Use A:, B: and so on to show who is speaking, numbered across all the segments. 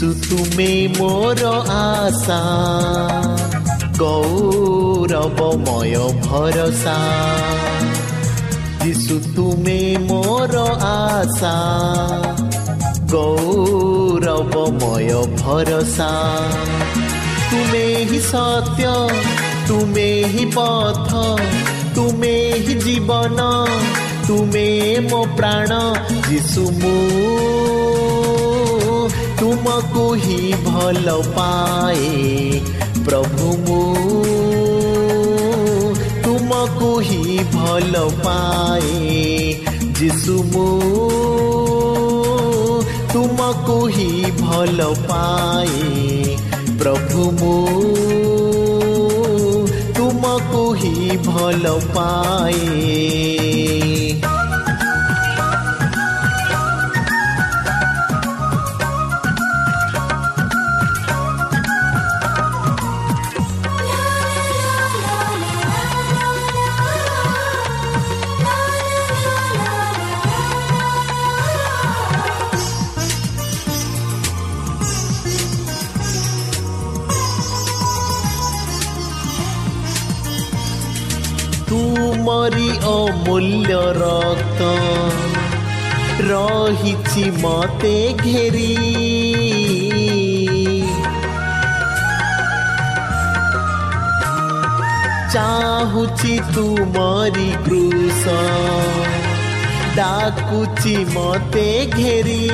A: যিশু তুমি মোর আশা গৌরবময় ভরসা যিশু তুমি মোর আশা গৌরবময় ভরসা তুমে হি সত্য তুমে হি পথ তুমে হি জীবন তুমে মো প্রাণ যিশু মু ତୁମକୁ ହିଁ ଭଲ ପାଏ ପ୍ରଭୁ ମୁଁ ତୁମକୁ ହିଁ ଭଲ ପାଏ ଯିଶୁ ମୁଁ ତୁମକୁ ହିଁ ଭଲ ପାଏ ପ୍ରଭୁ ମୁଁ ତୁମକୁ ହିଁ ଭଲ ପାଏ অমূল্য রক্ত রহিছি মতে ঘেরি। চাহুচি তুমরি কৃষ ডাকুচি মতে ঘেরি।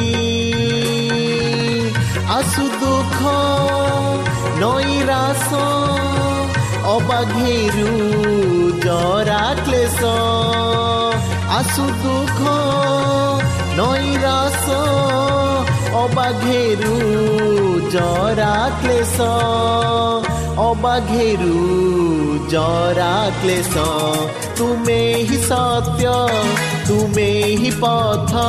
A: আসু দুঃখ নৈরাশ ଅବାଘେରୁ ଜରା କ୍ଲେଶ ଆସୁ ଦୁଃଖ ନୈରାସ ଅବାଘେରୁ ଜରା କ୍ଲେଶ ଅବାଘେରୁ ଜରା କ୍ଲେଶ ତୁମେ ହିଁ ସତ୍ୟ ତୁମେ ହିଁ ପଥ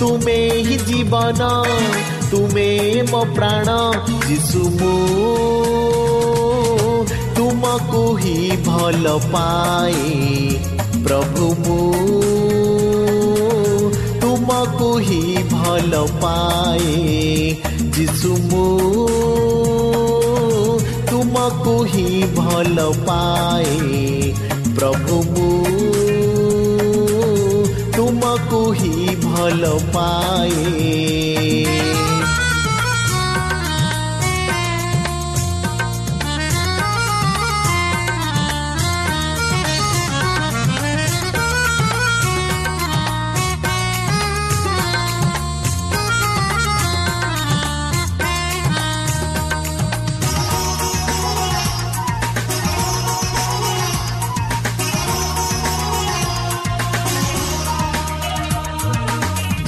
A: ତୁମେ ହିଁ ଜୀବନ ତୁମେ ମୋ ପ୍ରାଣ ଯିଶୁ ମୁଁ ତୁମକୁ ହିଁ ଭଲ ପାଏ ପ୍ରଭୁ ମୁଁ ତୁମକୁ ହିଁ ଭଲ ପାଏ ଯିଶୁ ମୁଁ ତୁମକୁ ହିଁ ଭଲ ପାଏ ପ୍ରଭୁ ମୁଁ ତୁମକୁ ହିଁ ଭଲ ପାଏ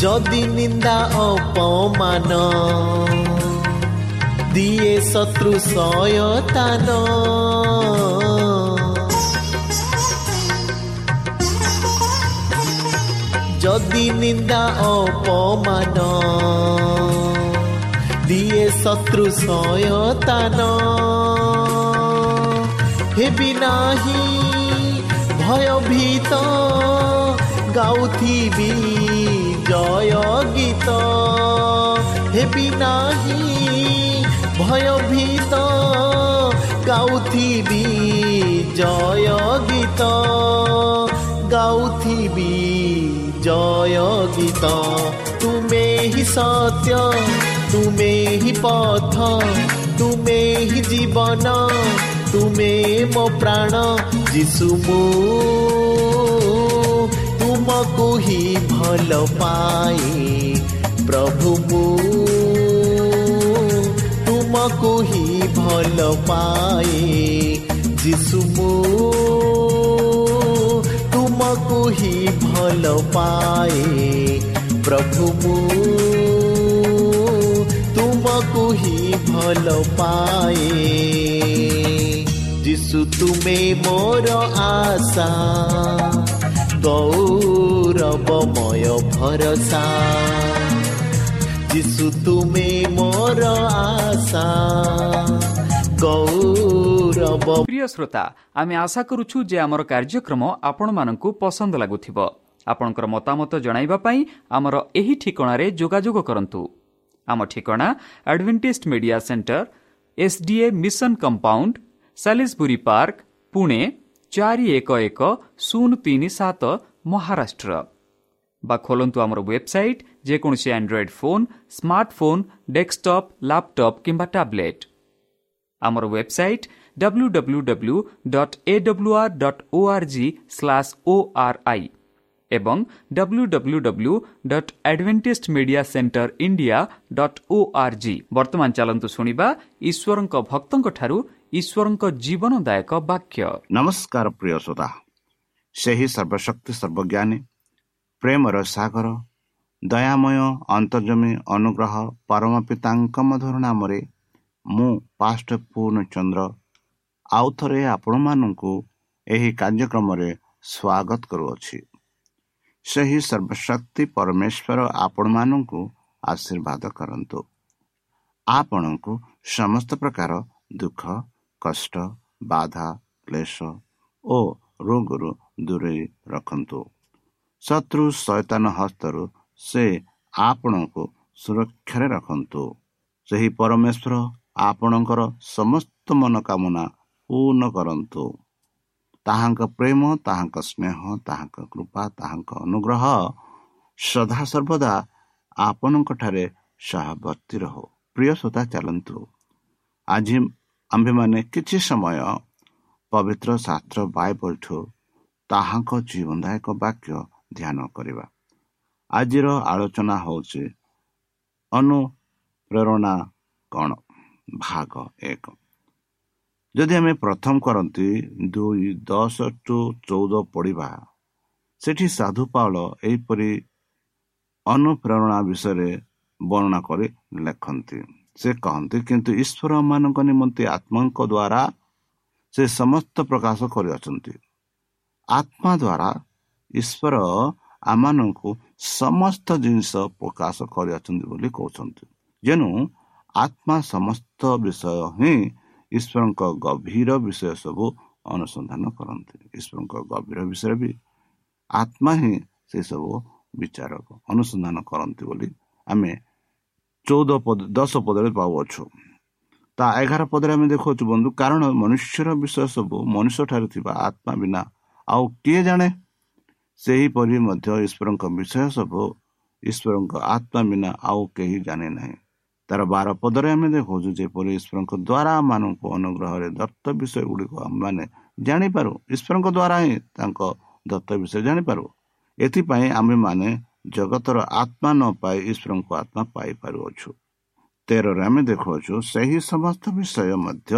A: যদি নিন্দা অপমান, দিয়ে শত্রু সয়তান যদি নিন্দা অপমান, দিয়ে শত্রু সয়তান হেবি নাহি, ভয়ভীত, গাউথিবি। ভয় গীত হেবি নাহি ভয়ভীত গাউথিবি জয় গীত গাউথিবি জয় গীত তুমি হি সত্য তুমি হি পথ তুমি হি জীবন তুমি মো প্রাণ যিশু মু ତୁମକୁ ହିଁ ଭଲ ପାଏ ପ୍ରଭୁ ମୁଁ ତୁମକୁ ହିଁ ଭଲ ପାଏ ଯିଶୁ ମୁଁ ତୁମକୁ ହିଁ ଭଲ ପାଏ ପ୍ରଭୁ ମୁଁ ତୁମକୁ ହିଁ ଭଲ ପାଏ ଯିଶୁ ତୁମେ ମୋର ଆଶା कौराव बमय भरोसा। दिसु तुमे मोर आशा
B: कौराव प्रिय श्रोता आमी आशा करूछु जे हमर कार्यक्रम आपण माननको पसंद लागुथिबो। आपनकर मतामत जणाइबा पई हमर एही ठिकणारे जोगाजोग करंतु। हमर ठिकणा adventist media centre S D mission compound Salisbury park Pune ଚାରି ଏକ ଏକ ଶୂନ ତିନି ସାତ ମହାରାଷ୍ଟ୍ର ବା ଖୋଲନ୍ତୁ ଆମର ୱେବସାଇଟ୍ ଯେକୌଣସି android phone smartphone desktop laptop କିମ୍ବା ଟ୍ୟାବ୍ଲେଟ୍ ଆମର website W W W dot A W R dot O R G slash O R I ଏବଂ W W W dot adventist media centre India dot O R G ବର୍ତ୍ତମାନ ଚାଲନ୍ତୁ ଶୁଣିବା ଈଶ୍ୱରଙ୍କ ଭକ୍ତଙ୍କଠାରୁ ଈଶ୍ୱରଙ୍କ ଜୀବନଦାୟକ ବାକ୍ୟ।
C: ନମସ୍କାର ପ୍ରିୟ ଶ୍ରୋତା। ସେହି ସର୍ବଶକ୍ତି ସର୍ବଜ୍ଞାନୀ ପ୍ରେମର ସାଗର ଦୟାମୟ ଅନ୍ତର୍ଜମୀ ଅନୁଗ୍ରହ ପରମ ପିତାଙ୍କ ମଧୁର ନାମରେ ମୁଁ ପାଷ୍ଟ ପୂର୍ଣ୍ଣଚନ୍ଦ୍ର ଆଉ ଥରେ ଆପଣମାନଙ୍କୁ ଏହି କାର୍ଯ୍ୟକ୍ରମରେ ସ୍ୱାଗତ କରୁଅଛି। ସେହି ସର୍ବଶକ୍ତି ପରମେଶ୍ୱର ଆପଣମାନଙ୍କୁ ଆଶୀର୍ବାଦ କରନ୍ତୁ। ଆପଣଙ୍କୁ ସମସ୍ତ ପ୍ରକାର ଦୁଃଖ କଷ୍ଟ ବାଧା କ୍ଲେଶ ଓ ରୋଗରୁ ଦୂରେଇ ରଖନ୍ତୁ ଶତ୍ରୁ ସୈତାନ ହସ୍ତରୁ ସେ ଆପଣଙ୍କୁ ସୁରକ୍ଷାରେ ରଖନ୍ତୁ ସେହି ପରମେଶ୍ୱର ଆପଣଙ୍କର ସମସ୍ତ ମନୋକାମନା ପୂର୍ଣ୍ଣ କରନ୍ତୁ ତାହାଙ୍କ ପ୍ରେମ ତାହାଙ୍କ ସ୍ନେହ ତାହାଙ୍କ କୃପା ତାହାଙ୍କ ଅନୁଗ୍ରହ ସଦାସର୍ବଦା ଆପଣଙ୍କଠାରେ ସହବର୍ତ୍ତୀ ରହୁ ପ୍ରିୟ ଶ୍ରୋତା ଚାଲନ୍ତୁ ଆଜି ଆମ୍ଭେମାନେ କିଛି ସମୟ ପବିତ୍ର ଶାସ୍ତ୍ର ବାଇବଲଠୁ ତାହାଙ୍କ ଜୀବନଦାୟକ ବାକ୍ୟ ଧ୍ୟାନ କରିବା। ଆଜିର ଆଲୋଚନା ହେଉଛି ଅନୁପ୍ରେରଣା କ'ଣ? ଭାଗ ଏକ। ଯଦି ଆମେ ପ୍ରଥମ କରନ୍ତି ଦୁଇ ଦଶ ଟୁ ଚଉଦ ପଢ଼ିବା ସେଠି ସାଧୁ ପାଉଳ ଏହିପରି ଅନୁପ୍ରେରଣା ବିଷୟରେ ବର୍ଣ୍ଣନା କରି ଲେଖନ୍ତି। ସେ କହନ୍ତି କିନ୍ତୁ ଈଶ୍ୱରମାନଙ୍କ ନିମନ୍ତେ ଆତ୍ମାଙ୍କ ଦ୍ୱାରା ସେ ସମସ୍ତ ପ୍ରକାଶ କରିଅଛନ୍ତି। ଆତ୍ମା ଦ୍ୱାରା ଈଶ୍ୱର ଆମମାନଙ୍କୁ ସମସ୍ତ ଜିନିଷ ପ୍ରକାଶ କରିଅଛନ୍ତି ବୋଲି କହୁଛନ୍ତି। ଯେଣୁ ଆତ୍ମା ସମସ୍ତ ବିଷୟ ହିଁ ଈଶ୍ୱରଙ୍କ ଗଭୀର ବିଷୟ ସବୁ ଅନୁସନ୍ଧାନ କରନ୍ତି। ଈଶ୍ୱରଙ୍କ ଗଭୀର ବିଷୟ ବି ଆତ୍ମା ହିଁ ସେସବୁ ବିଚାରକ ଅନୁସନ୍ଧାନ କରନ୍ତି ବୋଲି ଆମେ ଚଉଦ ପଦ ଦଶ ପଦରେ ପାଉଅଛୁ। ତା ଏଗାର ପଦରେ ଆମେ ଦେଖାଉଛୁ ବନ୍ଧୁ କାରଣ ମନୁଷ୍ୟର ବିଷୟ ସବୁ ମନୁଷ୍ୟଠାରେ ଥିବା ଆତ୍ମା ବିନା ଆଉ କିଏ ଜାଣେ? ସେହିପରି ମଧ୍ୟ ଈଶ୍ୱରଙ୍କ ବିଷୟ ସବୁ ଈଶ୍ୱରଙ୍କ ଆତ୍ମା ବିନା ଆଉ କେହି ଜାଣେ ନାହିଁ। ତାର ବାର ପଦରେ ଆମେ ଦେଖାଉଛୁ ଯେପରି ଈଶ୍ୱରଙ୍କ ଦ୍ୱାରା ଆମମାନଙ୍କୁ ଅନୁଗ୍ରହରେ ଦତ୍ତ ବିଷୟ ଗୁଡ଼ିକ ଆମମାନେ ଜାଣିପାରୁ। ଈଶ୍ୱରଙ୍କ ଦ୍ୱାରା ହିଁ ତାଙ୍କ ଦତ୍ତ ବିଷୟ ଜାଣିପାରୁ। ଏଥିପାଇଁ ଆମେମାନେ ଜଗତର ଆତ୍ମା ନ ପାଇ ଈଶ୍ୱରଙ୍କ ଆତ୍ମା ପାଇପାରୁଅଛୁ। ତେରରେ ଆମେ ଦେଖାଉଛୁ ସେହି ସମସ୍ତ ବିଷୟ ମଧ୍ୟ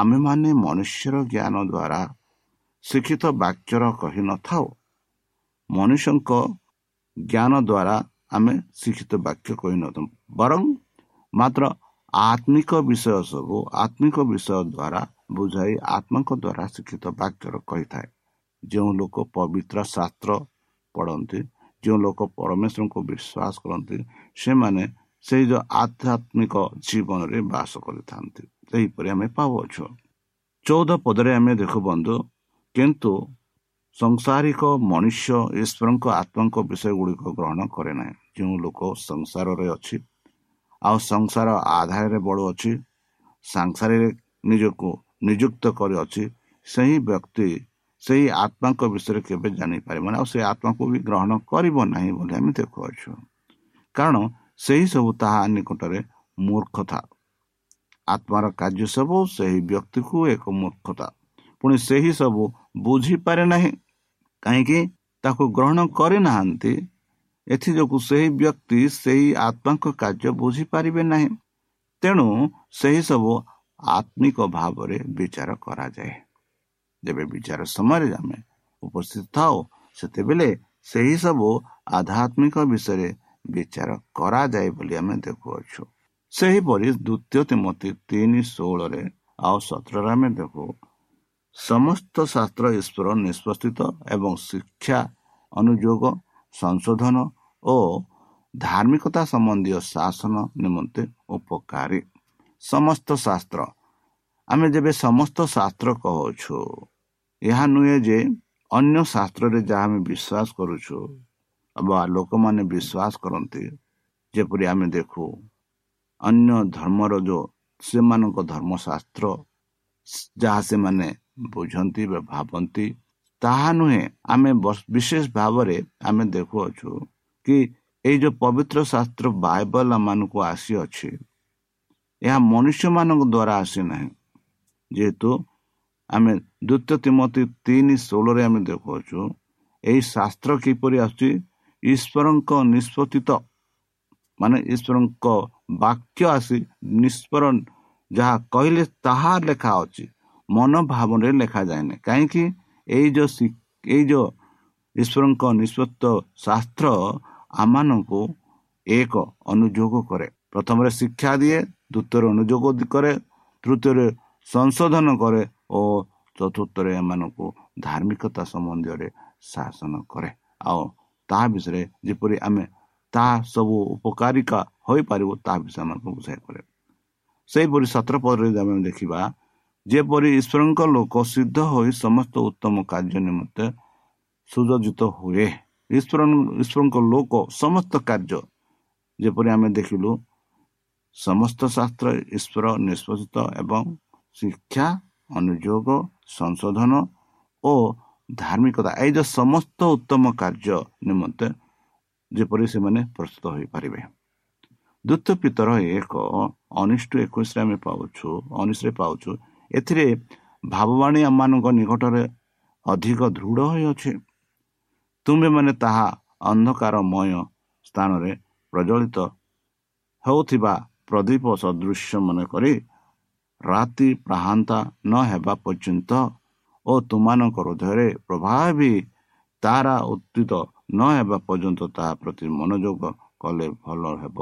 C: ଆମେମାନେ ମନୁଷ୍ୟର ଜ୍ଞାନ ଦ୍ୱାରା ଶିକ୍ଷିତ ବାକ୍ୟର କହିନଥାଉ ମନୁଷ୍ୟଙ୍କ ଜ୍ଞାନ ଦ୍ୱାରା ଆମେ ଶିକ୍ଷିତ ବାକ୍ୟ କହିନଥାଉ ବରଂ ମାତ୍ର ଆତ୍ମିକ ବିଷୟ ସବୁ ଆତ୍ମିକ ବିଷୟ ଦ୍ୱାରା ବୁଝାଇ ଆତ୍ମାଙ୍କ ଦ୍ୱାରା ଶିକ୍ଷିତ ବାକ୍ୟର କହିଥାଏ। ଯେଉଁ ଲୋକ ପବିତ୍ର ଶାସ୍ତ୍ର ପଢ଼ନ୍ତି ଯେଉଁ ଲୋକ ପରମେଶ୍ୱରଙ୍କୁ ବିଶ୍ୱାସ କରନ୍ତି ସେମାନେ ସେଇ ଯେଉଁ ଆଧ୍ୟାତ୍ମିକ ଜୀବନରେ ବାସ କରିଥାନ୍ତି। ସେହିପରି ଆମେ ପାଉଅଛୁ ଚଉଦ ପଦରେ ଆମେ ଦେଖୁ ବନ୍ଧୁ କିନ୍ତୁ ସଂସାରିକ ମନୁଷ୍ୟ ଈଶ୍ୱରଙ୍କ ଆତ୍ମାଙ୍କ ବିଷୟ ଗୁଡ଼ିକ ଗ୍ରହଣ କରେ ନାହିଁ। ଯେଉଁ ଲୋକ ସଂସାରରେ ଅଛି ଆଉ ସଂସାର ଆଧାରରେ ବଢ଼ୁଅଛି ସଂସାରରେ ନିଜକୁ ନିଯୁକ୍ତ କରିଅଛି ସେହି ବ୍ୟକ୍ତି ସେହି ଆତ୍ମାଙ୍କ ବିଷୟରେ କେବେ ଜାଣିପାରିବ ନାହିଁ ଆଉ ସେ ଆତ୍ମାକୁ ବି ଗ୍ରହଣ କରିବ ନାହିଁ ବୋଲି ଆମେ ଦେଖୁଅଛୁ କାରଣ ସେହି ସବୁ ତାହା ନିକଟରେ ମୂର୍ଖତା। ଆତ୍ମାର କାର୍ଯ୍ୟ ସବୁ ସେହି ବ୍ୟକ୍ତିକୁ ଏକ ମୂର୍ଖତା। ପୁଣି ସେହି ସବୁ ବୁଝିପାରେ ନାହିଁ କାହିଁକି ତାକୁ ଗ୍ରହଣ କରିନାହାନ୍ତି ଏଥିଯୋଗୁଁ ସେହି ବ୍ୟକ୍ତି ସେହି ଆତ୍ମାଙ୍କ କାର୍ଯ୍ୟ ବୁଝିପାରିବେ ନାହିଁ। ତେଣୁ ସେହି ସବୁ ଆତ୍ମିକ ଭାବରେ ବିଚାର କରାଯାଏ। ଯେବେ ବିଚାର ସମୟରେ ଆମେ ଉପସ୍ଥିତ ଥାଉ ସେତେବେଳେ ସେହି ସବୁ ଆଧ୍ୟାତ୍ମିକ ବିଷୟରେ ବିଚାର କରାଯାଏ ବୋଲି ଆମେ ଦେଖୁଅଛୁ ସେହିପରି ଦ୍ୱିତୀୟ ତିମତି ତିନି ଷୋହଳରେ ଆଉ ସତରରେ ଆମେ ଦେଖୁ ସମସ୍ତ ଶାସ୍ତ୍ର ଈଶ୍ୱର ନିଷ୍ପତ୍ତିତ ଏବଂ ଶିକ୍ଷା ଅନୁଯୋଗ ସଂଶୋଧନ ଓ ଧାର୍ମିକତା ସମ୍ବନ୍ଧୀୟ ଶାସନ ନିମନ୍ତେ ଉପକାରୀ ସମସ୍ତ ଶାସ୍ତ୍ର ଆମେ ଯେବେ ସମସ୍ତ ଶାସ୍ତ୍ର କହୁଛୁ ଏହା ନୁହେଁ ଯେ ଅନ୍ୟ ଶାସ୍ତ୍ରରେ ଯାହା ଆମେ ବିଶ୍ୱାସ କରୁଛୁ ବା ଲୋକମାନେ ବିଶ୍ୱାସ କରନ୍ତି ଯେପରି ଆମେ ଦେଖୁ ଅନ୍ୟ ଧର୍ମର ଯେଉଁ ସେମାନଙ୍କ ଧର୍ମଶାସ୍ତ୍ର ଯାହା ସେମାନେ ବୁଝନ୍ତି ବା ଭାବନ୍ତି ତାହା ନୁହେଁ ଆମେ ବିଶେଷ ଭାବରେ ଆମେ ଦେଖୁଅଛୁ କି ଏଇ ଯେଉଁ ପବିତ୍ର ଶାସ୍ତ୍ର ବାଇବଲ ମାନଙ୍କୁ ଆସିଅଛି ଏହା ମନୁଷ୍ୟମାନଙ୍କ ଦ୍ୱାରା ଆସିନାହିଁ। ଯେହେତୁ ଆମେ ଦ୍ୱିତୀୟ ତିମତି ତିନି ଷୋହଳରେ ଆମେ ଦେଖୁଅଛୁ ଏହି ଶାସ୍ତ୍ର କିପରି ଆସୁଛି ଈଶ୍ୱରଙ୍କ ନିଷ୍ପତ୍ତିତ ମାନେ ଈଶ୍ୱରଙ୍କ ବାକ୍ୟ ଆସି ନିଷ୍ପର ଯାହା କହିଲେ ତାହା ଲେଖା ଅଛି ମନୋଭାବରେ ଲେଖାଯାଏନି କାହିଁକି ଏଇ ଯେଉଁ ଏଇ ଯେଉଁ ଈଶ୍ୱରଙ୍କ ନିଷ୍ପତ୍ତ ଶାସ୍ତ୍ର ଆମମାନଙ୍କୁ ଏକ ଅନୁଯୋଗ କରେ। ପ୍ରଥମରେ ଶିକ୍ଷା ଦିଏ ଦ୍ୱିତୀୟରେ ଅନୁଯୋଗ କରେ ତୃତୀୟରେ ସଂଶୋଧନ କରେ ଓ ଚତୁର୍ଥରେ ଏମାନଙ୍କୁ ଧାର୍ମିକତା ସମ୍ବନ୍ଧୀୟରେ ଶାସନ କରେ। ଆଉ ତାହା ବିଷୟରେ ଯେପରି ଆମେ ତାହା ସବୁ ଉପକାରିକା ହୋଇପାରିବ ତାହା ବିଷୟ ଆମକୁ ବୁଝାଇ କରେ ସେହିପରି ସତର ପଦରେ ଆମେ ଦେଖିବା ଯେପରି ଈଶ୍ୱରଙ୍କ ଲୋକ ସିଦ୍ଧ ହୋଇ ସମସ୍ତ ଉତ୍ତମ କାର୍ଯ୍ୟ ନିମନ୍ତେ ସୁଯୋଜିତ ହୁଏ ଈଶ୍ୱର ଈଶ୍ୱରଙ୍କ ଲୋକ ସମସ୍ତ କାର୍ଯ୍ୟ ଯେପରି ଆମେ ଦେଖିଲୁ ସମସ୍ତ ଶାସ୍ତ୍ର ଈଶ୍ୱର ନିଷ୍ପତ୍ତିତ ଏବଂ ଶିକ୍ଷା ଅନୁଯୋଗ ସଂଶୋଧନ ଓ ଧାର୍ମିକତା ଏଇ ଯେଉଁ ସମସ୍ତ ଉତ୍ତମ କାର୍ଯ୍ୟ ନିମନ୍ତେ ଯେପରି ସେମାନେ ପ୍ରସ୍ତୁତ ହୋଇପାରିବେ। ଦ୍ୱିତୀୟ ପିତର ଏକ ଅନିଷ୍ଟ ଏକୋଇଶରେ ଆମେ ପାଉଛୁ ଅନିଶରେ ପାଉଛୁ ଏଥିରେ ଭାବବାଣୀ ଆମମାନଙ୍କ ନିକଟରେ ଅଧିକ ଦୃଢ଼ ହୋଇଅଛି। ତୁମେମାନେ ତାହା ଅନ୍ଧକାରମୟ ସ୍ଥାନରେ ପ୍ରଜ୍ୱଳିତ ହେଉଥିବା ପ୍ରଦୀପ ସଦୃଶ୍ୟ ମନେ କରି ରାତି ପ୍ରାହାନ୍ତା ନ ହେବା ପର୍ଯ୍ୟନ୍ତ ଓ ତୁମମାନଙ୍କ ହୃଦୟରେ ପ୍ରଭାବ ତାରା ଉତ୍ଥିତ ନ ହେବା ପର୍ଯ୍ୟନ୍ତ ତାହା ପ୍ରତି ମନୋଯୋଗ କଲେ ଭଲ ହେବ।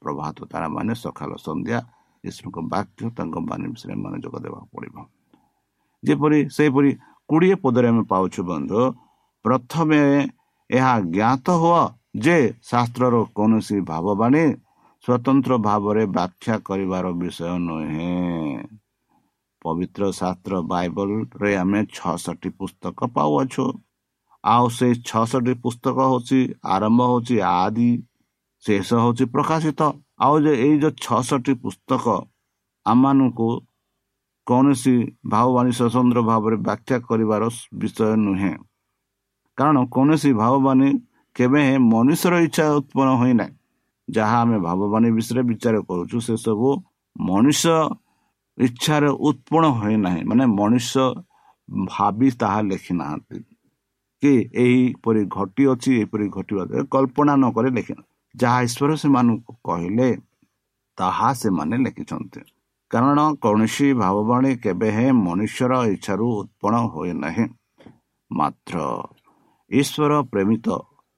C: ପ୍ରଭାତ ତାରା ମାନେ ସକାଳ ସନ୍ଧ୍ୟା ଈଶ୍ୱରଙ୍କ ବାକ୍ୟ ତାଙ୍କ ବାଣୀ ବିଷୟରେ ମନୋଯୋଗ ଦେବାକୁ ପଡ଼ିବ। ଯେପରି ସେହିପରି କୋଡ଼ିଏ ପଦରେ ଆମେ ପାଉଛୁ ବନ୍ଧୁ ପ୍ରଥମେ ଏହା ଜ୍ଞାତ ହୁଅ ଯେ ଶାସ୍ତ୍ରର କୌଣସି ଭାବବାଣୀ ସ୍ୱତନ୍ତ୍ର ଭାବରେ ବ୍ୟାଖ୍ୟା କରିବାର ବିଷୟ ନୁହେଁ। ପବିତ୍ର ଶାସ୍ତ୍ର ବାଇବଲରେ ଆମେ ଛଅଷଠି ପୁସ୍ତକ ପାଉଅଛୁ। ଆଉ ସେଇ ଛଅଷଠି ପୁସ୍ତକ ହେଉଛି ଆରମ୍ଭ ହେଉଛି ଆଦି ଶେଷ ହେଉଛି ପ୍ରକାଶିତ। ଆଉ ଯେ ଏଇ ଯେଉଁ ଛଅଷଠି ପୁସ୍ତକ ଆମମାନଙ୍କୁ କୌଣସି ଭାବବାଣୀ ସ୍ୱତନ୍ତ୍ର ଭାବରେ ବ୍ୟାଖ୍ୟା କରିବାର ବିଷୟ ନୁହେଁ। କାରଣ କୌଣସି ଭାବବାଣୀ କେବେ ମନୁଷ୍ୟର ଇଚ୍ଛା ଉତ୍ପନ୍ନ ହୋଇନାହିଁ। ଯାହା ଆମେ ଭାବବାଣୀ ବିଷୟରେ ବିଚାର କରୁଛୁ ସେସବୁ ମଣିଷ ଇଚ୍ଛାରେ ଉତ୍ପନ୍ନ ହୋଇନାହିଁ ମାନେ ମଣିଷ ଭାବି ତାହା ଲେଖି ନାହାନ୍ତି କି ଏହିପରି ଘଟି ଅଛି ଏହିପରି ଘଟିବା କଳ୍ପନା ନ କରି ଲେଖି ଯାହା ଈଶ୍ୱର ସେମାନଙ୍କୁ କହିଲେ ତାହା ସେମାନେ ଲେଖିଛନ୍ତି। କାରଣ କୌଣସି ଭାବବାଣୀ କେବେ ହେ ମନୁଷ୍ୟର ଇଚ୍ଛାରୁ ଉତ୍ପନ୍ନ ହୋଇନାହିଁ ମାତ୍ର ଈଶ୍ୱର ପ୍ରେମିତ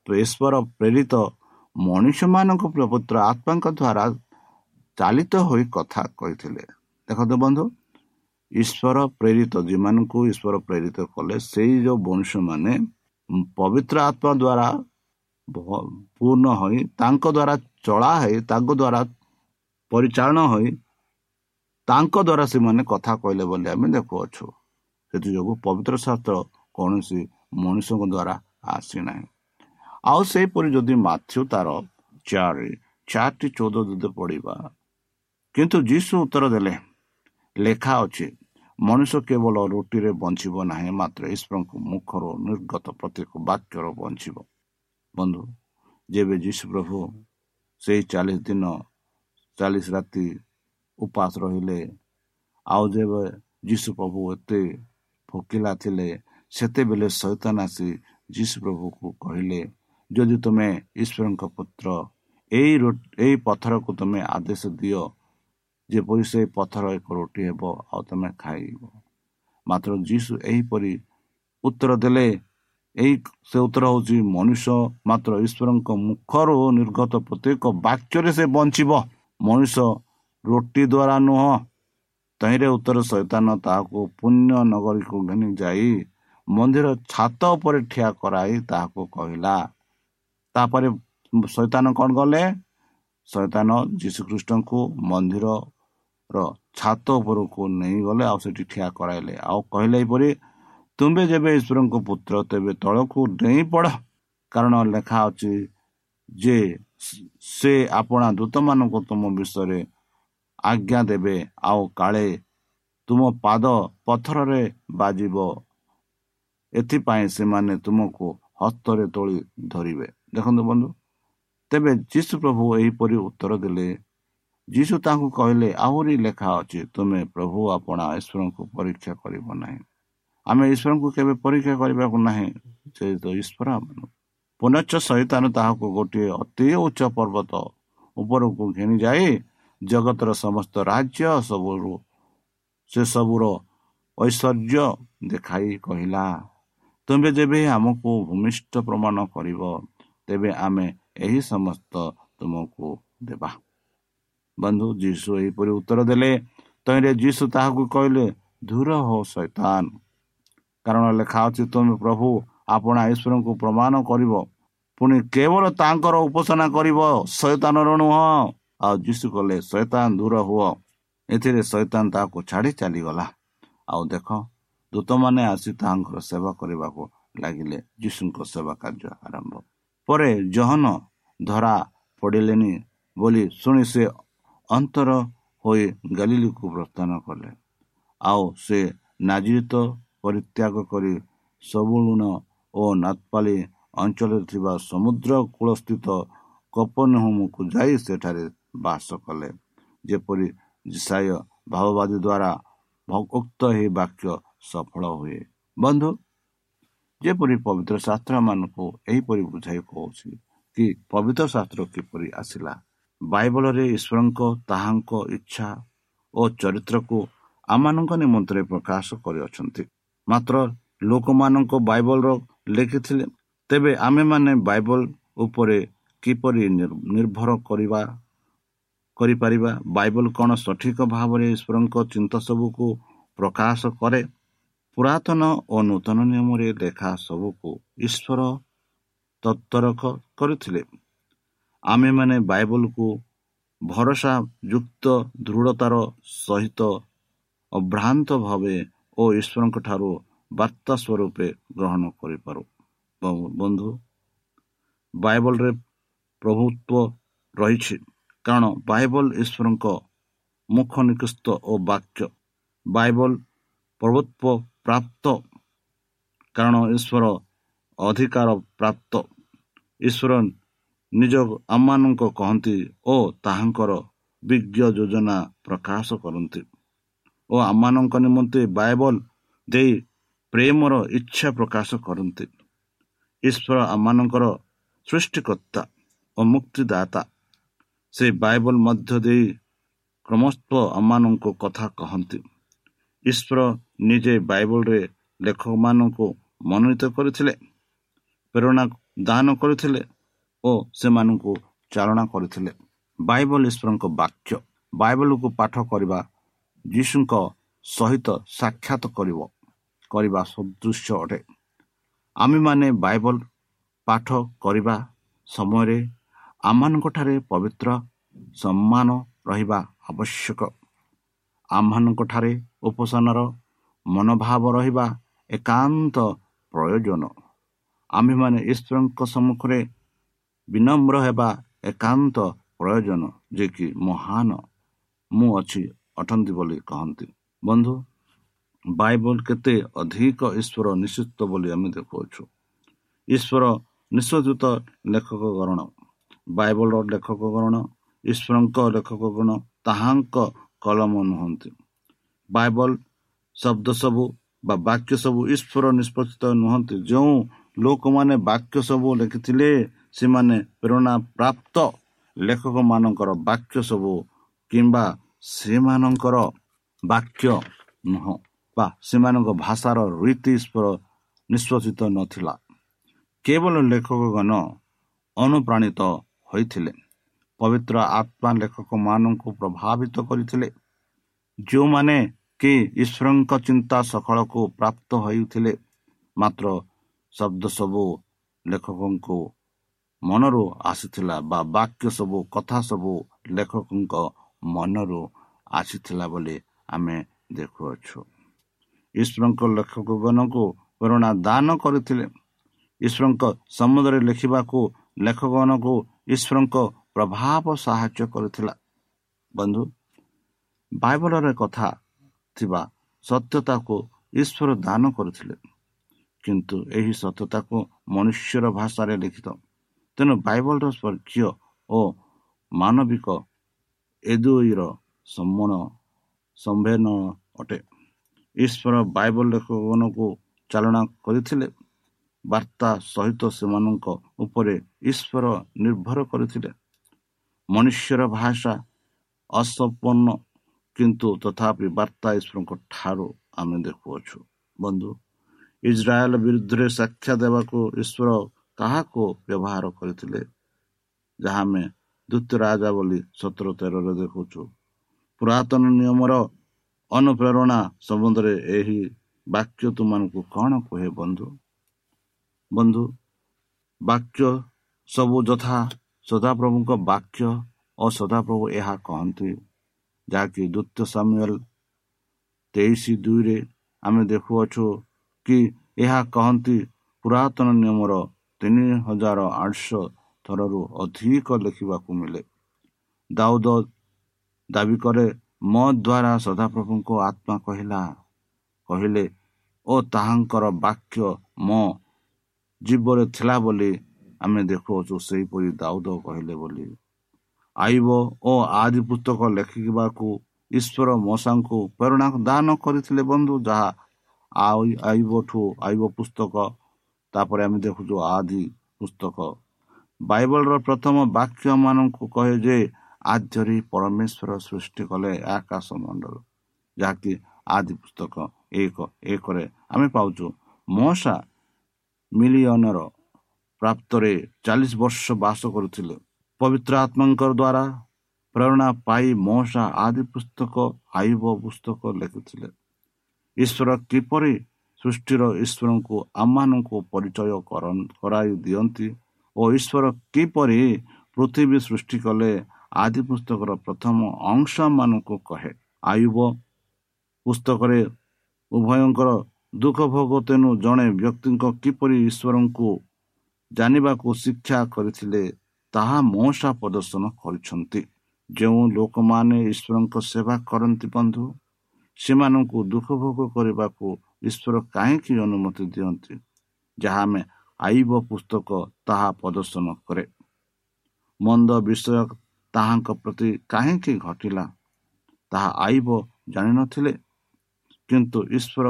C: ଈଶ୍ୱର ପ୍ରେରିତ ମଣିଷମାନଙ୍କ ପବିତ୍ର ଆତ୍ମାଙ୍କ ଦ୍ୱାରା ଚାଲିତ ହୋଇ କଥା କହିଥିଲେ ଦେଖନ୍ତୁ ବନ୍ଧୁ ଈଶ୍ୱର ପ୍ରେରିତ ଯେମାନଙ୍କୁ ଈଶ୍ୱର ପ୍ରେରିତ କଲେ ସେଇ ଯେଉଁ ମନୁଷ୍ୟମାନେ ପବିତ୍ର ଆତ୍ମା ଦ୍ୱାରା ପୂର୍ଣ୍ଣ ହୋଇ ତାଙ୍କ ଦ୍ୱାରା ଚଳା ହୋଇ ତାଙ୍କ ଦ୍ୱାରା ପରିଚାଳନା ହୋଇ ତାଙ୍କ ଦ୍ୱାରା ସେମାନେ କଥା କହିଲେ ବୋଲି ଆମେ ଦେଖୁଅଛୁ ସେଥିଯୋଗୁଁ ପବିତ୍ର ଶାସ୍ତ୍ର କୌଣସି ମଣିଷଙ୍କ ଦ୍ୱାରା ଆସିନାହିଁ ଆଉ ସେହିପରି ଯଦି ମାଥ୍ୟୁ ତାର ଚାରି ଚାରିଟି ଚଉଦ ଯଦି ପଡ଼ିବା କିନ୍ତୁ ଯୀଶୁ ଉତ୍ତର ଦେଲେ ଲେଖା ଅଛି ମଣିଷ କେବଳ ରୁଟିରେ ବଞ୍ଚିବ ନାହିଁ ମାତ୍ର ଈଶ୍ୱରଙ୍କ ମୁଖରୁ ନିର୍ଗତ ପ୍ରତ୍ୟେକ ବାକ୍ୟର ବଞ୍ଚିବ। ବନ୍ଧୁ ଯେବେ ଯୀଶୁ ପ୍ରଭୁ ସେଇ ଚାଳିଶ ଦିନ ଚାଳିଶ ରାତି ଉପାସ ରହିଲେ ଆଉ ଯେବେ ଯୀଶୁ ପ୍ରଭୁ ଏତେ ଭୋକିଲା ଥିଲେ ସେତେବେଳେ ସୈତାନ ଆସି ଯୀଶୁ ପ୍ରଭୁକୁ କହିଲେ ଯଦି ତୁମେ ଈଶ୍ୱରଙ୍କ ପୁତ୍ର ଏଇ ଏଇ ପଥରକୁ ତୁମେ ଆଦେଶ ଦିଅ ଯେପରି ସେ ପଥର ଏକ ରୁଟି ହେବ ଆଉ ତୁମେ ଖାଇବ। ମାତ୍ର ଯୀଶୁ ଏହିପରି ଉତ୍ତର ଦେଲେ ଏହି ସେ ଉତ୍ତର ହେଉଛି ମନୁଷ୍ୟ ମାତ୍ର ଈଶ୍ୱରଙ୍କ ମୁଖରୁ ନିର୍ଗତ ପ୍ରତ୍ୟେକ ବାକ୍ୟରେ ସେ ବଞ୍ଚିବ। ମଣିଷ ରୁଟି ଦ୍ୱାରା ନୁହଁ। ତହିଁରେ ଉତ୍ତର ସୈତାନ ତାହାକୁ ପୁଣ୍ୟ ନଗରୀକୁ ଘେନି ଯାଇ ମନ୍ଦିର ଛାତ ଉପରେ ଠିଆ କରାଇ ତାହାକୁ କହିଲା ତାପରେ ସୈତାନ କ'ଣ କଲେ? ସୈତାନ ଯୀଶୁଖ୍ରୀଷ୍ଟଙ୍କୁ ମନ୍ଦିରର ଛାତ ଉପରକୁ ନେଇଗଲେ ଆଉ ସେଠି ଠିଆ କରାଇଲେ। ଆଉ କହିଲେ ଏହିପରି ତୁମେ ଯେବେ ଈଶ୍ୱରଙ୍କ ପୁତ୍ର ତେବେ ତଳକୁ ଡେଇଁ ପଡ଼। କାରଣ ଲେଖା ଅଛି ଯେ ସେ ଆପଣା ଦୂତମାନଙ୍କୁ ତୁମ ବିଷୟରେ ଆଜ୍ଞା ଦେବେ। ଆଉ କାଳେ ତୁମ ପାଦ ପଥରରେ ବାଜିବ ଏଥିପାଇଁ ସେମାନେ ତୁମକୁ ହସ୍ତରେ ତୋଳି ଧରିବେ। ଦେଖନ୍ତୁ ବନ୍ଧୁ ତେବେ ଯୀଶୁ ପ୍ରଭୁ ଏହିପରି ଉତ୍ତର ଦେଲେ ଯୀଶୁ ତାଙ୍କୁ କହିଲେ ଆହୁରି ଲେଖା ଅଛି ତୁମେ ପ୍ରଭୁ ଆପଣା ଈଶ୍ୱରଙ୍କୁ ପରୀକ୍ଷା କରିବ ନାହିଁ। ଆମେ ଈଶ୍ୱରଙ୍କୁ କେବେ ପରୀକ୍ଷା କରିବାକୁ ନାହିଁ ଯେହେତୁ ଈଶ୍ୱର ପୁନଶ୍ଚ ସହିତାନ ତାହାକୁ ଗୋଟିଏ ଅତି ଉଚ୍ଚ ପର୍ବତ ଉପରକୁ ଘେନି ଯାଇ ଜଗତର ସମସ୍ତ ରାଜ୍ୟ ସବୁରୁ ସେ ସବୁର ଐଶ୍ୱର୍ଯ୍ୟ ଦେଖାଇ କହିଲା ତୁମେ ଯେବେ ଆମକୁ ଭୂମିଷ୍ଠ ପ୍ରମାଣ କରିବ ତେବେ ଆମେ ଏହି ସମସ୍ତ ତୁମକୁ ଦେବା। ବନ୍ଧୁ ଯୀଶୁ ଏହିପରି ଉତ୍ତର ଦେଲେ ତହିଁରେ ଯୀଶୁ ତାହାକୁ କହିଲେ ଧୂର ହୋ ସୈତାନ କାରଣ ଲେଖା ଅଛି ତୁମେ ପ୍ରଭୁ ଆପଣା ଈଶ୍ୱରଙ୍କୁ ପ୍ରମାଣ କରିବ। ପୁଣି କେବଳ ତାଙ୍କର ଉପାସନା କରିବ ଶୈତାନର ନୁହଁ। ଆଉ ଯୀଶୁ କଲେ ଶୈତାନ ଦୂର ହୁଅ। ଏଥିରେ ଶୈତାନ ତାହାକୁ ଛାଡ଼ି ଚାଲିଗଲା। ଆଉ ଦେଖ ଦୂତମାନେ ଆସି ତାହାଙ୍କର ସେବା କରିବାକୁ ଲାଗିଲେ। ଯୀଶୁଙ୍କ ସେବା କାର୍ଯ୍ୟ ଆରମ୍ଭ ପରେ ଜହନ ଧରା ପଡ଼ିଲେନି ବୋଲି ଶୁଣି ସେ ଅନ୍ତର ହୋଇ ଗାଲିଲିକୁ ପ୍ରସ୍ଥାନ କଲେ। ଆଉ ସେ ନାଜିତ ପରିତ୍ୟାଗ କରି ସବୁଲୁଣ ଓ ନାତପାଲି ଅଞ୍ଚଳରେ ଥିବା ସମୁଦ୍ର କୂଳସ୍ଥିତ କପନହୁମକୁ ଯାଇ ସେଠାରେ ବାସ କଲେ। ଯେପରି ଜିସାୟ ଭାବବାଦୀ ଦ୍ୱାରା ଉକ୍ତ ଏହି ବାକ୍ୟ ସଫଳ ହୁଏ। ବନ୍ଧୁ ଯେପରି ପବିତ୍ର ଶାସ୍ତ୍ର ମାନଙ୍କୁ ଏହିପରି ବୁଝାଇ କହୁଛି କି ପବିତ୍ର ଶାସ୍ତ୍ର କିପରି ଆସିଲା? ବାଇବଲରେ ଈଶ୍ୱରଙ୍କ ତାହାଙ୍କ ଇଚ୍ଛା ଓ ଚରିତ୍ରକୁ ଆମମାନଙ୍କ ନିମନ୍ତରେ ପ୍ରକାଶ କରିଅଛନ୍ତି। ମାତ୍ର ଲୋକମାନଙ୍କ ବାଇବଲର ଲେଖିଥିଲେ ତେବେ ଆମେମାନେ ବାଇବଲ ଉପରେ କିପରି ନିର୍ଭର କରିବା କରିପାରିବା? ବାଇବଲ କ'ଣ ସଠିକ ଭାବରେ ଈଶ୍ୱରଙ୍କ ଚିନ୍ତା ସବୁକୁ ପ୍ରକାଶ କରେ? ପୁରାତନ ଓ ନୂତନ ନିୟମରେ ଲେଖା ସବୁକୁ ଈଶ୍ୱର ତତ୍ପରକ କରିଥିଲେ। ଆମେମାନେ ବାଇବଲକୁ ଭରସା ଯୁକ୍ତ ଦୃଢ଼ତାର ସହିତ ଅଭ୍ରାନ୍ତ ଭାବେ ଓ ଈଶ୍ୱରଙ୍କ ଠାରୁ ବାର୍ତ୍ତା ସ୍ୱରୂପେ ଗ୍ରହଣ କରିପାରୁ। ବନ୍ଧୁ ବାଇବଲରେ ପ୍ରଭୁତ୍ୱ ରହିଛି। କାରଣ ବାଇବଲ ଈଶ୍ୱରଙ୍କ ମୁଖ ନିକୃଷ୍ଟ ଓ ବାକ୍ୟ। ବାଇବଲ ପ୍ରଭୁତ୍ୱ ପ୍ରାପ୍ତ। କାରଣ ଈଶ୍ୱର ଅଧିକାର ପ୍ରାପ୍ତ। ଈଶ୍ୱର ନିଜ ଆମମାନଙ୍କ କହନ୍ତି ଓ ତାହାଙ୍କର ବିଜ୍ଞ ଯୋଜନା ପ୍ରକାଶ କରନ୍ତି। ଓ ଆମମାନଙ୍କ ନିମନ୍ତେ ବାଇବଲ ଦେଇ ପ୍ରେମର ଇଚ୍ଛା ପ୍ରକାଶ କରନ୍ତି। ଈଶ୍ୱର ଆମମାନଙ୍କର ସୃଷ୍ଟିକର୍ତ୍ତା ଓ ମୁକ୍ତିଦାତା। ସେ ବାଇବଲ ମଧ୍ୟ ଦେଇ କ୍ରମସ୍ଥ ଆମମାନଙ୍କ କଥା କହନ୍ତି। ଈଶ୍ୱର ନିଜେ ବାଇବଲରେ ଲେଖକମାନଙ୍କୁ ମନୋନୀତ କରିଥିଲେ ପ୍ରେରଣା ଦାନ କରିଥିଲେ ଓ ସେମାନଙ୍କୁ ଚାଳନା କରିଥିଲେ। ବାଇବଲ ଈଶ୍ୱରଙ୍କ ବାକ୍ୟ ବାଇବଲକୁ ପାଠ କରିବା ଯୀଶୁଙ୍କ ସହିତ ସାକ୍ଷାତ କରିବ କରିବା ସଦୃଶ୍ୟ ଅଟେ। ଆମେମାନେ ବାଇବଲ ପାଠ କରିବା ସମୟରେ ଆମମାନଙ୍କଠାରେ ପବିତ୍ର ସମ୍ମାନ ରହିବା ଆବଶ୍ୟକ। ଆମମାନଙ୍କଠାରେ ଉପସନାର ମନୋଭାବ ରହିବା ଏକାନ୍ତ ପ୍ରୟୋଜନ। ଆମ୍ଭେମାନେ ଈଶ୍ୱରଙ୍କ ସମ୍ମୁଖରେ ବିନମ୍ର ହେବା ଏକାନ୍ତ ପ୍ରୟୋଜନ ଯେ କି ମହାନ। ମୁଁ ଅଛି ଅଟନ୍ତି ବୋଲି କହନ୍ତି। ବନ୍ଧୁ ବାଇବଲ କେତେ ଅଧିକ ଈଶ୍ୱର ନିଶ୍ଚିତ ବୋଲି ଆମେ ଦେଖୁଅଛୁ। ଈଶ୍ୱର ନିଶ୍ଚିତ ଲେଖକ ଗରଣ ବାଇବଲର ଲେଖକଗଣ ଈଶ୍ୱରଙ୍କ ଲେଖକଗଣ ତାହାଙ୍କ କଲମ ନୁହନ୍ତି। ବାଇବଲ ଶବ୍ଦ ସବୁ ବା ବାକ୍ୟ ସବୁ ଈଶ୍ୱର ନିଷ୍ପତ୍ତିତ ନୁହନ୍ତି। ଯେଉଁ ଲୋକମାନେ ବାକ୍ୟ ସବୁ ଲେଖିଥିଲେ ସେମାନେ ପ୍ରେରଣା ପ୍ରାପ୍ତ ଲେଖକମାନଙ୍କର ବାକ୍ୟ ସବୁ କିମ୍ବା ସେମାନଙ୍କର ବାକ୍ୟ ନୁହଁ ବା ସେମାନଙ୍କ ଭାଷାର ରୀତି ଈଶ୍ୱର ନିଷ୍ପତ୍ତିତ ନଥିଲା। କେବଳ ଲେଖକଗଣ ଅନୁପ୍ରାଣିତ ହୋଇଥିଲେ। ପବିତ୍ର ଆତ୍ମା ଲେଖକମାନଙ୍କୁ ପ୍ରଭାବିତ କରିଥିଲେ ଯେଉଁମାନେ କି ଈଶ୍ୱରଙ୍କ ଚିନ୍ତା ସକାଳକୁ ପ୍ରାପ୍ତ ହୋଇଥିଲେ ମାତ୍ର ଶବ୍ଦ ସବୁ ଲେଖକଙ୍କୁ ମନରୁ ଆସିଥିଲା ବା ବାକ୍ୟ ସବୁ କଥା ସବୁ ଲେଖକଙ୍କ ମନରୁ ଆସିଥିଲା ବୋଲି ଆମେ ଦେଖୁଅଛୁ। ଈଶ୍ୱରଙ୍କ ଲେଖକଗଣକୁ ପ୍ରେରଣା ଦାନ କରିଥିଲେ। ଈଶ୍ୱରଙ୍କ ସମୁଦ୍ରରେ ଲେଖିବାକୁ ଲେଖକଗଣକୁ ଈଶ୍ୱରଙ୍କ ପ୍ରଭାବ ସାହାଯ୍ୟ କରିଥିଲା। ବନ୍ଧୁ ବାଇବଲରେ କଥା ଥିବା ସତ୍ୟତାକୁ ଈଶ୍ୱର ଦାନ କରିଥିଲେ। କିନ୍ତୁ ଏହି ସତ୍ୟତାକୁ ମନୁଷ୍ୟର ଭାଷାରେ ଲିଖିତ। ତେଣୁ ବାଇବଲର ସ୍ୱର୍ଗୀୟ ଓ ମାନବିକ ଏ ଦୁଇର ସମ୍ମାନ ସମ୍ଭେନ ଅଟେ। ଈଶ୍ୱର ବାଇବଲ ଲେଖକମାନଙ୍କୁ ଚାଳନା କରିଥିଲେ। ବାର୍ତ୍ତା ସହିତ ସେମାନଙ୍କ ଉପରେ ଈଶ୍ୱର ନିର୍ଭର କରିଥିଲେ। ମନୁଷ୍ୟର ଭାଷା ଅସମ୍ପନ୍ନ କିନ୍ତୁ ତଥାପି ବାର୍ତ୍ତା ଈଶ୍ୱରଙ୍କ ଠାରୁ ଆମେ ଦେଖୁଅଛୁ। ବନ୍ଧୁ ଇସ୍ରାଏଲ ବିରୁଦ୍ଧରେ ସାକ୍ଷା ଦେବାକୁ ଈଶ୍ୱର କାହାକୁ ବ୍ୟବହାର କରିଥିଲେ? ଯାହା ଆମେ ଦ୍ୱିତୀୟ ରାଜା ବୋଲି ସତର ତେରରେ ଦେଖୁଛୁ। ପୁରାତନ ନିୟମର ଅନୁପ୍ରେରଣା ସମ୍ବନ୍ଧରେ ଏହି ବାକ୍ୟ ତୁମମାନଙ୍କୁ କ'ଣ କୁହେ ବନ୍ଧୁ? ବନ୍ଧୁ ବାକ୍ୟ ସବୁ ଯଥା ସଦାପ୍ରଭୁଙ୍କ ବାକ୍ୟ ଓ ସଦାପ୍ରଭୁ ଏହା କହନ୍ତି। ଯାହାକି ଦ୍ୱିତୀୟ ସାମୁଏଲ ତେଇଶ ଦୁଇରେ ଆମେ ଦେଖୁଅଛୁ କି ଏହା କହନ୍ତି ପୁରାତନ ନିୟମର ତିନି ହଜାର ଆଠଶହ ଥରରୁ ଅଧିକ ଲେଖିବାକୁ ମିଳେ। ଦାଉଦ ଦାବି କରେ ମୋ ଦ୍ୱାରା ସଦାପ୍ରଭୁଙ୍କ ଆତ୍ମା କହିଲା କହିଲେ ଓ ତାହାଙ୍କର ବାକ୍ୟ ମୋ ଜୀବରେ ଥିଲା ବୋଲି ଆମେ ଦେଖୁଅଛୁ ସେହିପରି ଦାଉଦ କହିଲେ ବୋଲି। ଆଇବ ଓ ଆଦି ପୁସ୍ତକ ଲେଖିବାକୁ ଈଶ୍ୱର ମଶାଙ୍କୁ ପ୍ରେରଣା ଦାନ କରିଥିଲେ ବନ୍ଧୁ ଯାହା ଆଇବଠୁ ଆଇବ ପୁସ୍ତକ ତାପରେ ଆମେ ଦେଖୁଛୁ ଆଦି ପୁସ୍ତକ। ବାଇବଲର ପ୍ରଥମ ବାକ୍ୟମାନଙ୍କୁ କହେ ଯେ ଆଦ୍ୟରେ ପରମେଶ୍ୱର ସୃଷ୍ଟି କଲେ ଆକାଶ ମଣ୍ଡଳ ଯାହାକି ଆଦି ପୁସ୍ତକ ଏକ ଏକରେ ଆମେ ପାଉଛୁ। ମଶା ମିଲିୟନର ପ୍ରାପ୍ତରେ ଚାଳିଶ ବର୍ଷ ବାସ କରୁଥିଲେ। ପବିତ୍ର ଆତ୍ମାଙ୍କ ଦ୍ୱାରା ପ୍ରେରଣା ପାଇ ମଶା ଆଦି ପୁସ୍ତକ ଆଇବ ପୁସ୍ତକ ଲେଖିଥିଲେ। ଈଶ୍ୱର କିପରି ସୃଷ୍ଟିର ଈଶ୍ୱରଙ୍କୁ ଆମମାନଙ୍କୁ ପରିଚୟ କରାଇ ଦିଅନ୍ତି ଓ ଈଶ୍ୱର କିପରି ପୃଥିବୀ ସୃଷ୍ଟି କଲେ ଆଦି ପୁସ୍ତକର ପ୍ରଥମ ଅଂଶମାନଙ୍କୁ କହେ। ଆୟୁବ ପୁସ୍ତକରେ ଉଭୟଙ୍କର ଦୁଃଖ ଭୋଗ ତେଣୁ ଜଣେ ବ୍ୟକ୍ତିଙ୍କ କିପରି ଈଶ୍ୱରଙ୍କୁ ଜାଣିବାକୁ ଶିକ୍ଷା କରିଥିଲେ ତାହା ମଶା ପ୍ରଦର୍ଶନ କରିଛନ୍ତି। ଯେଉଁ ଲୋକମାନେ ଈଶ୍ୱରଙ୍କ ସେବା କରନ୍ତି ବନ୍ଧୁ ସେମାନଙ୍କୁ ଦୁଃଖ ଭୋଗ କରିବାକୁ ଈଶ୍ୱର କାହିଁକି ଅନୁମତି ଦିଅନ୍ତି ଯାହା ଆମେ ଆଇବ ପୁସ୍ତକ ତାହା ପ୍ରଦର୍ଶନ କରେ। ମନ୍ଦ ବିଷୟ ତାହାଙ୍କ ପ୍ରତି କାହିଁକି ଘଟିଲା ତାହା ଆଇବ ଜାଣିନଥିଲେ? କିନ୍ତୁ ଈଶ୍ୱର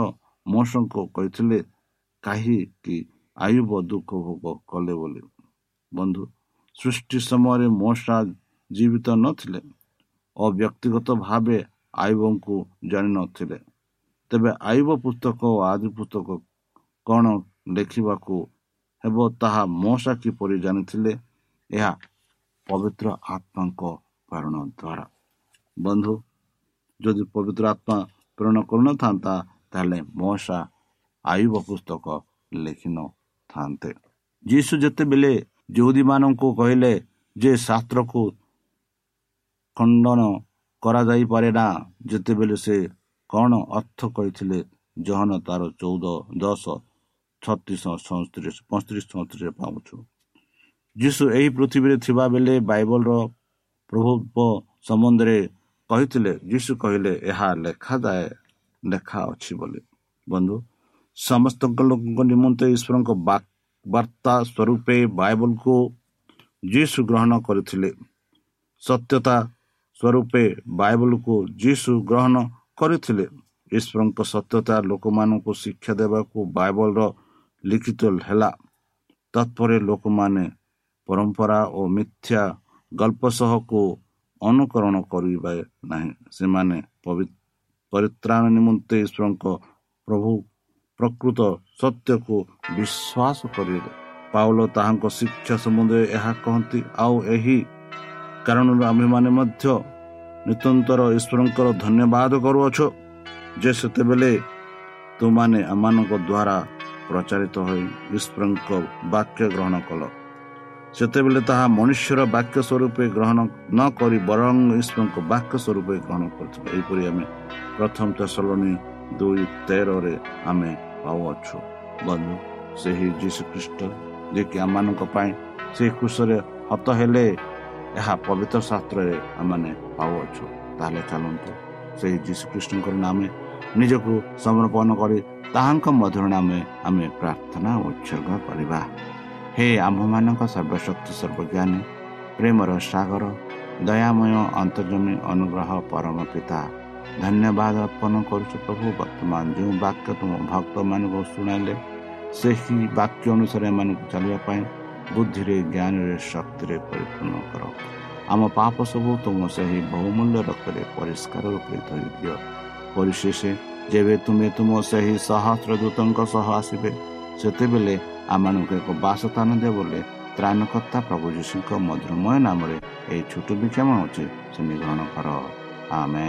C: ମୋଷଙ୍କୁ କହିଥିଲେ କାହିଁକି ଆୟୁବ ଦୁଃଖ ଭୋଗ କଲେ ବୋଲି ବନ୍ଧୁ ସୃଷ୍ଟି ସମୟରେ ମଶା ଜୀବିତ ନଥିଲେ ଓ ବ୍ୟକ୍ତିଗତ ଭାବେ ଆୟୁବଙ୍କୁ ଜାଣିନଥିଲେ ତେବେ ଆୟୁବ ପୁସ୍ତକ ଓ ଆଦି ପୁସ୍ତକ କ'ଣ ଲେଖିବାକୁ ହେବ ତାହା ମଶା କିପରି ଜାଣିଥିଲେ ଏହା ପବିତ୍ର ଆତ୍ମାଙ୍କ ପ୍ରେରଣ ଦ୍ୱାରା ବନ୍ଧୁ ଯଦି ପବିତ୍ର ଆତ୍ମା ପ୍ରେରଣ କରୁନଥାନ୍ତା ତାହେଲେ ମଶା ଆୟୁବ ପୁସ୍ତକ ଲେଖିନଥାନ୍ତେ ଯୀଶୁ ଯେତେବେଳେ ଯେଉଦୀମାନଙ୍କୁ କହିଲେ ଯେ ଶାସ୍ତ୍ରକୁ ଖଣ୍ଡନ କରାଯାଇପାରେ ନା ଯେତେବେଳେ ସେ କ'ଣ ଅର୍ଥ କହିଥିଲେ ଜହନ ତାର ଚଉଦ ଦଶ ଛତିଶ ସଇଁତିରିଶ ପଇଁତିରିଶ ଚଉତିରିଶରେ ପାଉଛୁ। ଯୀଶୁ ଏହି ପୃଥିବୀରେ ଥିବା ବେଳେ ବାଇବଲର ପ୍ରଭୁତ୍ୱ ସମ୍ବନ୍ଧରେ କହିଥିଲେ। ଯୀଶୁ କହିଲେ ଏହା ଲେଖାଯାଏ ଲେଖା ଅଛି ବୋଲି। ବନ୍ଧୁ ସମସ୍ତଙ୍କ ଲୋକଙ୍କ ନିମନ୍ତେ ଈଶ୍ୱରଙ୍କ ବାର୍ତ୍ତା ସ୍ୱରୂପେ ବାଇବଲକୁ ଯୀଶୁ ଗ୍ରହଣ କରିଥିଲେ। ସତ୍ୟତା ସ୍ୱରୂପେ ବାଇବଲକୁ ଯୀଶୁ ଗ୍ରହଣ କରିଥିଲେ। ଈଶ୍ୱରଙ୍କ ସତ୍ୟତା ଲୋକମାନଙ୍କୁ ଶିକ୍ଷା ଦେବାକୁ ବାଇବଲର ଲିଖିତ ହେଲା। ତତ୍ପରେ ଲୋକମାନେ ପରମ୍ପରା ଓ ମିଥ୍ୟା ଗଳ୍ପ ସହକୁ ଅନୁକରଣ କରିବେ ନାହିଁ। ସେମାନେ ପରିତ୍ରାଣ ନିମନ୍ତେ ଈଶ୍ୱରଙ୍କ ପ୍ରଭୁ ପ୍ରକୃତ ସତ୍ୟକୁ ବିଶ୍ୱାସ କରିବେ। ପାଉଲ ତାହାଙ୍କ ଶିକ୍ଷା ସମ୍ବନ୍ଧରେ ଏହା କହନ୍ତି ଆଉ ଏହି କାରଣରୁ ଆମ୍ଭେମାନେ ମଧ୍ୟ ନିତନ୍ତର ଈଶ୍ୱରଙ୍କର ଧନ୍ୟବାଦ କରୁଅଛ ଯେ ସେତେବେଳେ ତୁମାନେ ଆମମାନଙ୍କ ଦ୍ୱାରା ପ୍ରଚାରିତ ହୋଇ ଈଶ୍ୱରଙ୍କ ବାକ୍ୟ ଗ୍ରହଣ କଲ। ସେତେବେଳେ ତାହା ମନୁଷ୍ୟର ବାକ୍ୟ ସ୍ୱରୂପେ ଗ୍ରହଣ ନ କରି ବରଂ ଈଶ୍ୱରଙ୍କ ବାକ୍ୟ ସ୍ୱରୂପେ ଗ୍ରହଣ କରିଥିଲେ। ଏହିପରି ଆମେ ପ୍ରଥମ ଚାଷଲଣୀ ଦୁଇ ତେରରେ ଆମେ ପାଉଅଛୁ ବନ୍ଧୁ ସେହି ଯୀଶୁଖ୍ରୀଷ୍ଟ ଯିଏକି ଆମମାନଙ୍କ ପାଇଁ ସେହି କୃଷରେ ହତ ହେଲେ ଏହା ପବିତ୍ର ଶାସ୍ତ୍ରରେ ଆମେ ପାଉଅଛୁ ତାହେଲେ ଚାଲନ୍ତୁ ସେହି ଯୀଶୁଖ୍ରୀଷ୍ଟଙ୍କର ନାମେ ନିଜକୁ ସମର୍ପଣ କରି ତାହାଙ୍କ ମଧ୍ୟରୁ ନାମେ ଆମେ ପ୍ରାର୍ଥନା ଉତ୍ସର୍ଗ କରିବା। ହେ ଆମ୍ଭମାନଙ୍କ ସର୍ବଶକ୍ତି ସର୍ବଜ୍ଞାନୀ ପ୍ରେମର ସାଗର ଦୟାମୟ ଅନ୍ତର୍ଜମୀ ଅନୁଗ୍ରହ ପରମ ପିତା ଧନ୍ୟବାଦ ଅର୍ପଣ କରୁଛୁ ପ୍ରଭୁ ବର୍ତ୍ତମାନ ଯେଉଁ ବାକ୍ୟ ତୁମ ଭକ୍ତମାନଙ୍କୁ ଶୁଣାଇଲେ ସେହି ବାକ୍ୟ ଅନୁସାରେ ଏମାନଙ୍କୁ ଚାଲିବା ପାଇଁ ବୁଦ୍ଧିରେ ଜ୍ଞାନରେ ଶକ୍ତିରେ ପରିପୂର୍ଣ୍ଣ କର ଆମ ପାପ ସବୁ ତୁମ ସେହି ବହୁମୂଲ୍ୟ ରକ୍ତରେ ପରିଷ୍କାର ରୂପେ ଧରି ଦିଅ ପରିଶେଷ ଯେବେ ତୁମେ ତୁମ ସେହି ସହସ୍ର ଦୂତଙ୍କ ସହ ଆସିବେ ସେତେବେଳେ ଆମମାନଙ୍କୁ ଏକ ବାସସ୍ଥାନ ଦିଅ ବୋଲି ତ୍ରାଣକର୍ତ୍ତା ପ୍ରଭୁ ଯୀଶୁଙ୍କ ମଧୁରମୟ ନାମରେ ଏହି ଛୋଟ ବିକ୍ଷମ ଅଛି ସେମିତି ଗ୍ରହଣ କର ଆମେ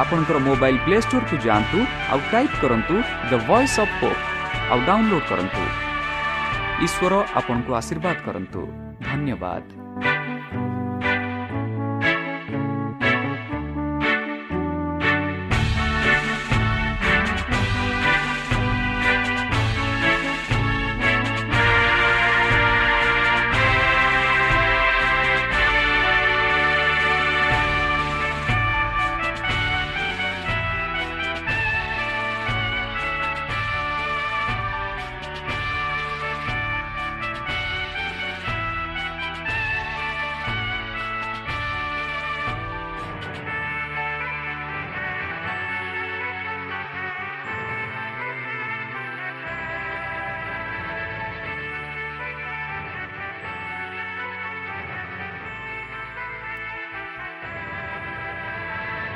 B: ଆପଣଙ୍କର ମୋବାଇଲ୍ ପ୍ଲେ ଷ୍ଟୋରକୁ ଯାଆନ୍ତୁ ଆଉ ଟାଇପ୍ କରନ୍ତୁ ଦ ଭଏସ୍ ଅଫ୍ ପୋପ୍ ଆଉ ଡାଉନଲୋଡ୍ କରନ୍ତୁ। ଈଶ୍ୱର ଆପଣଙ୍କୁ ଆଶୀର୍ବାଦ କରନ୍ତୁ। ଧନ୍ୟବାଦ।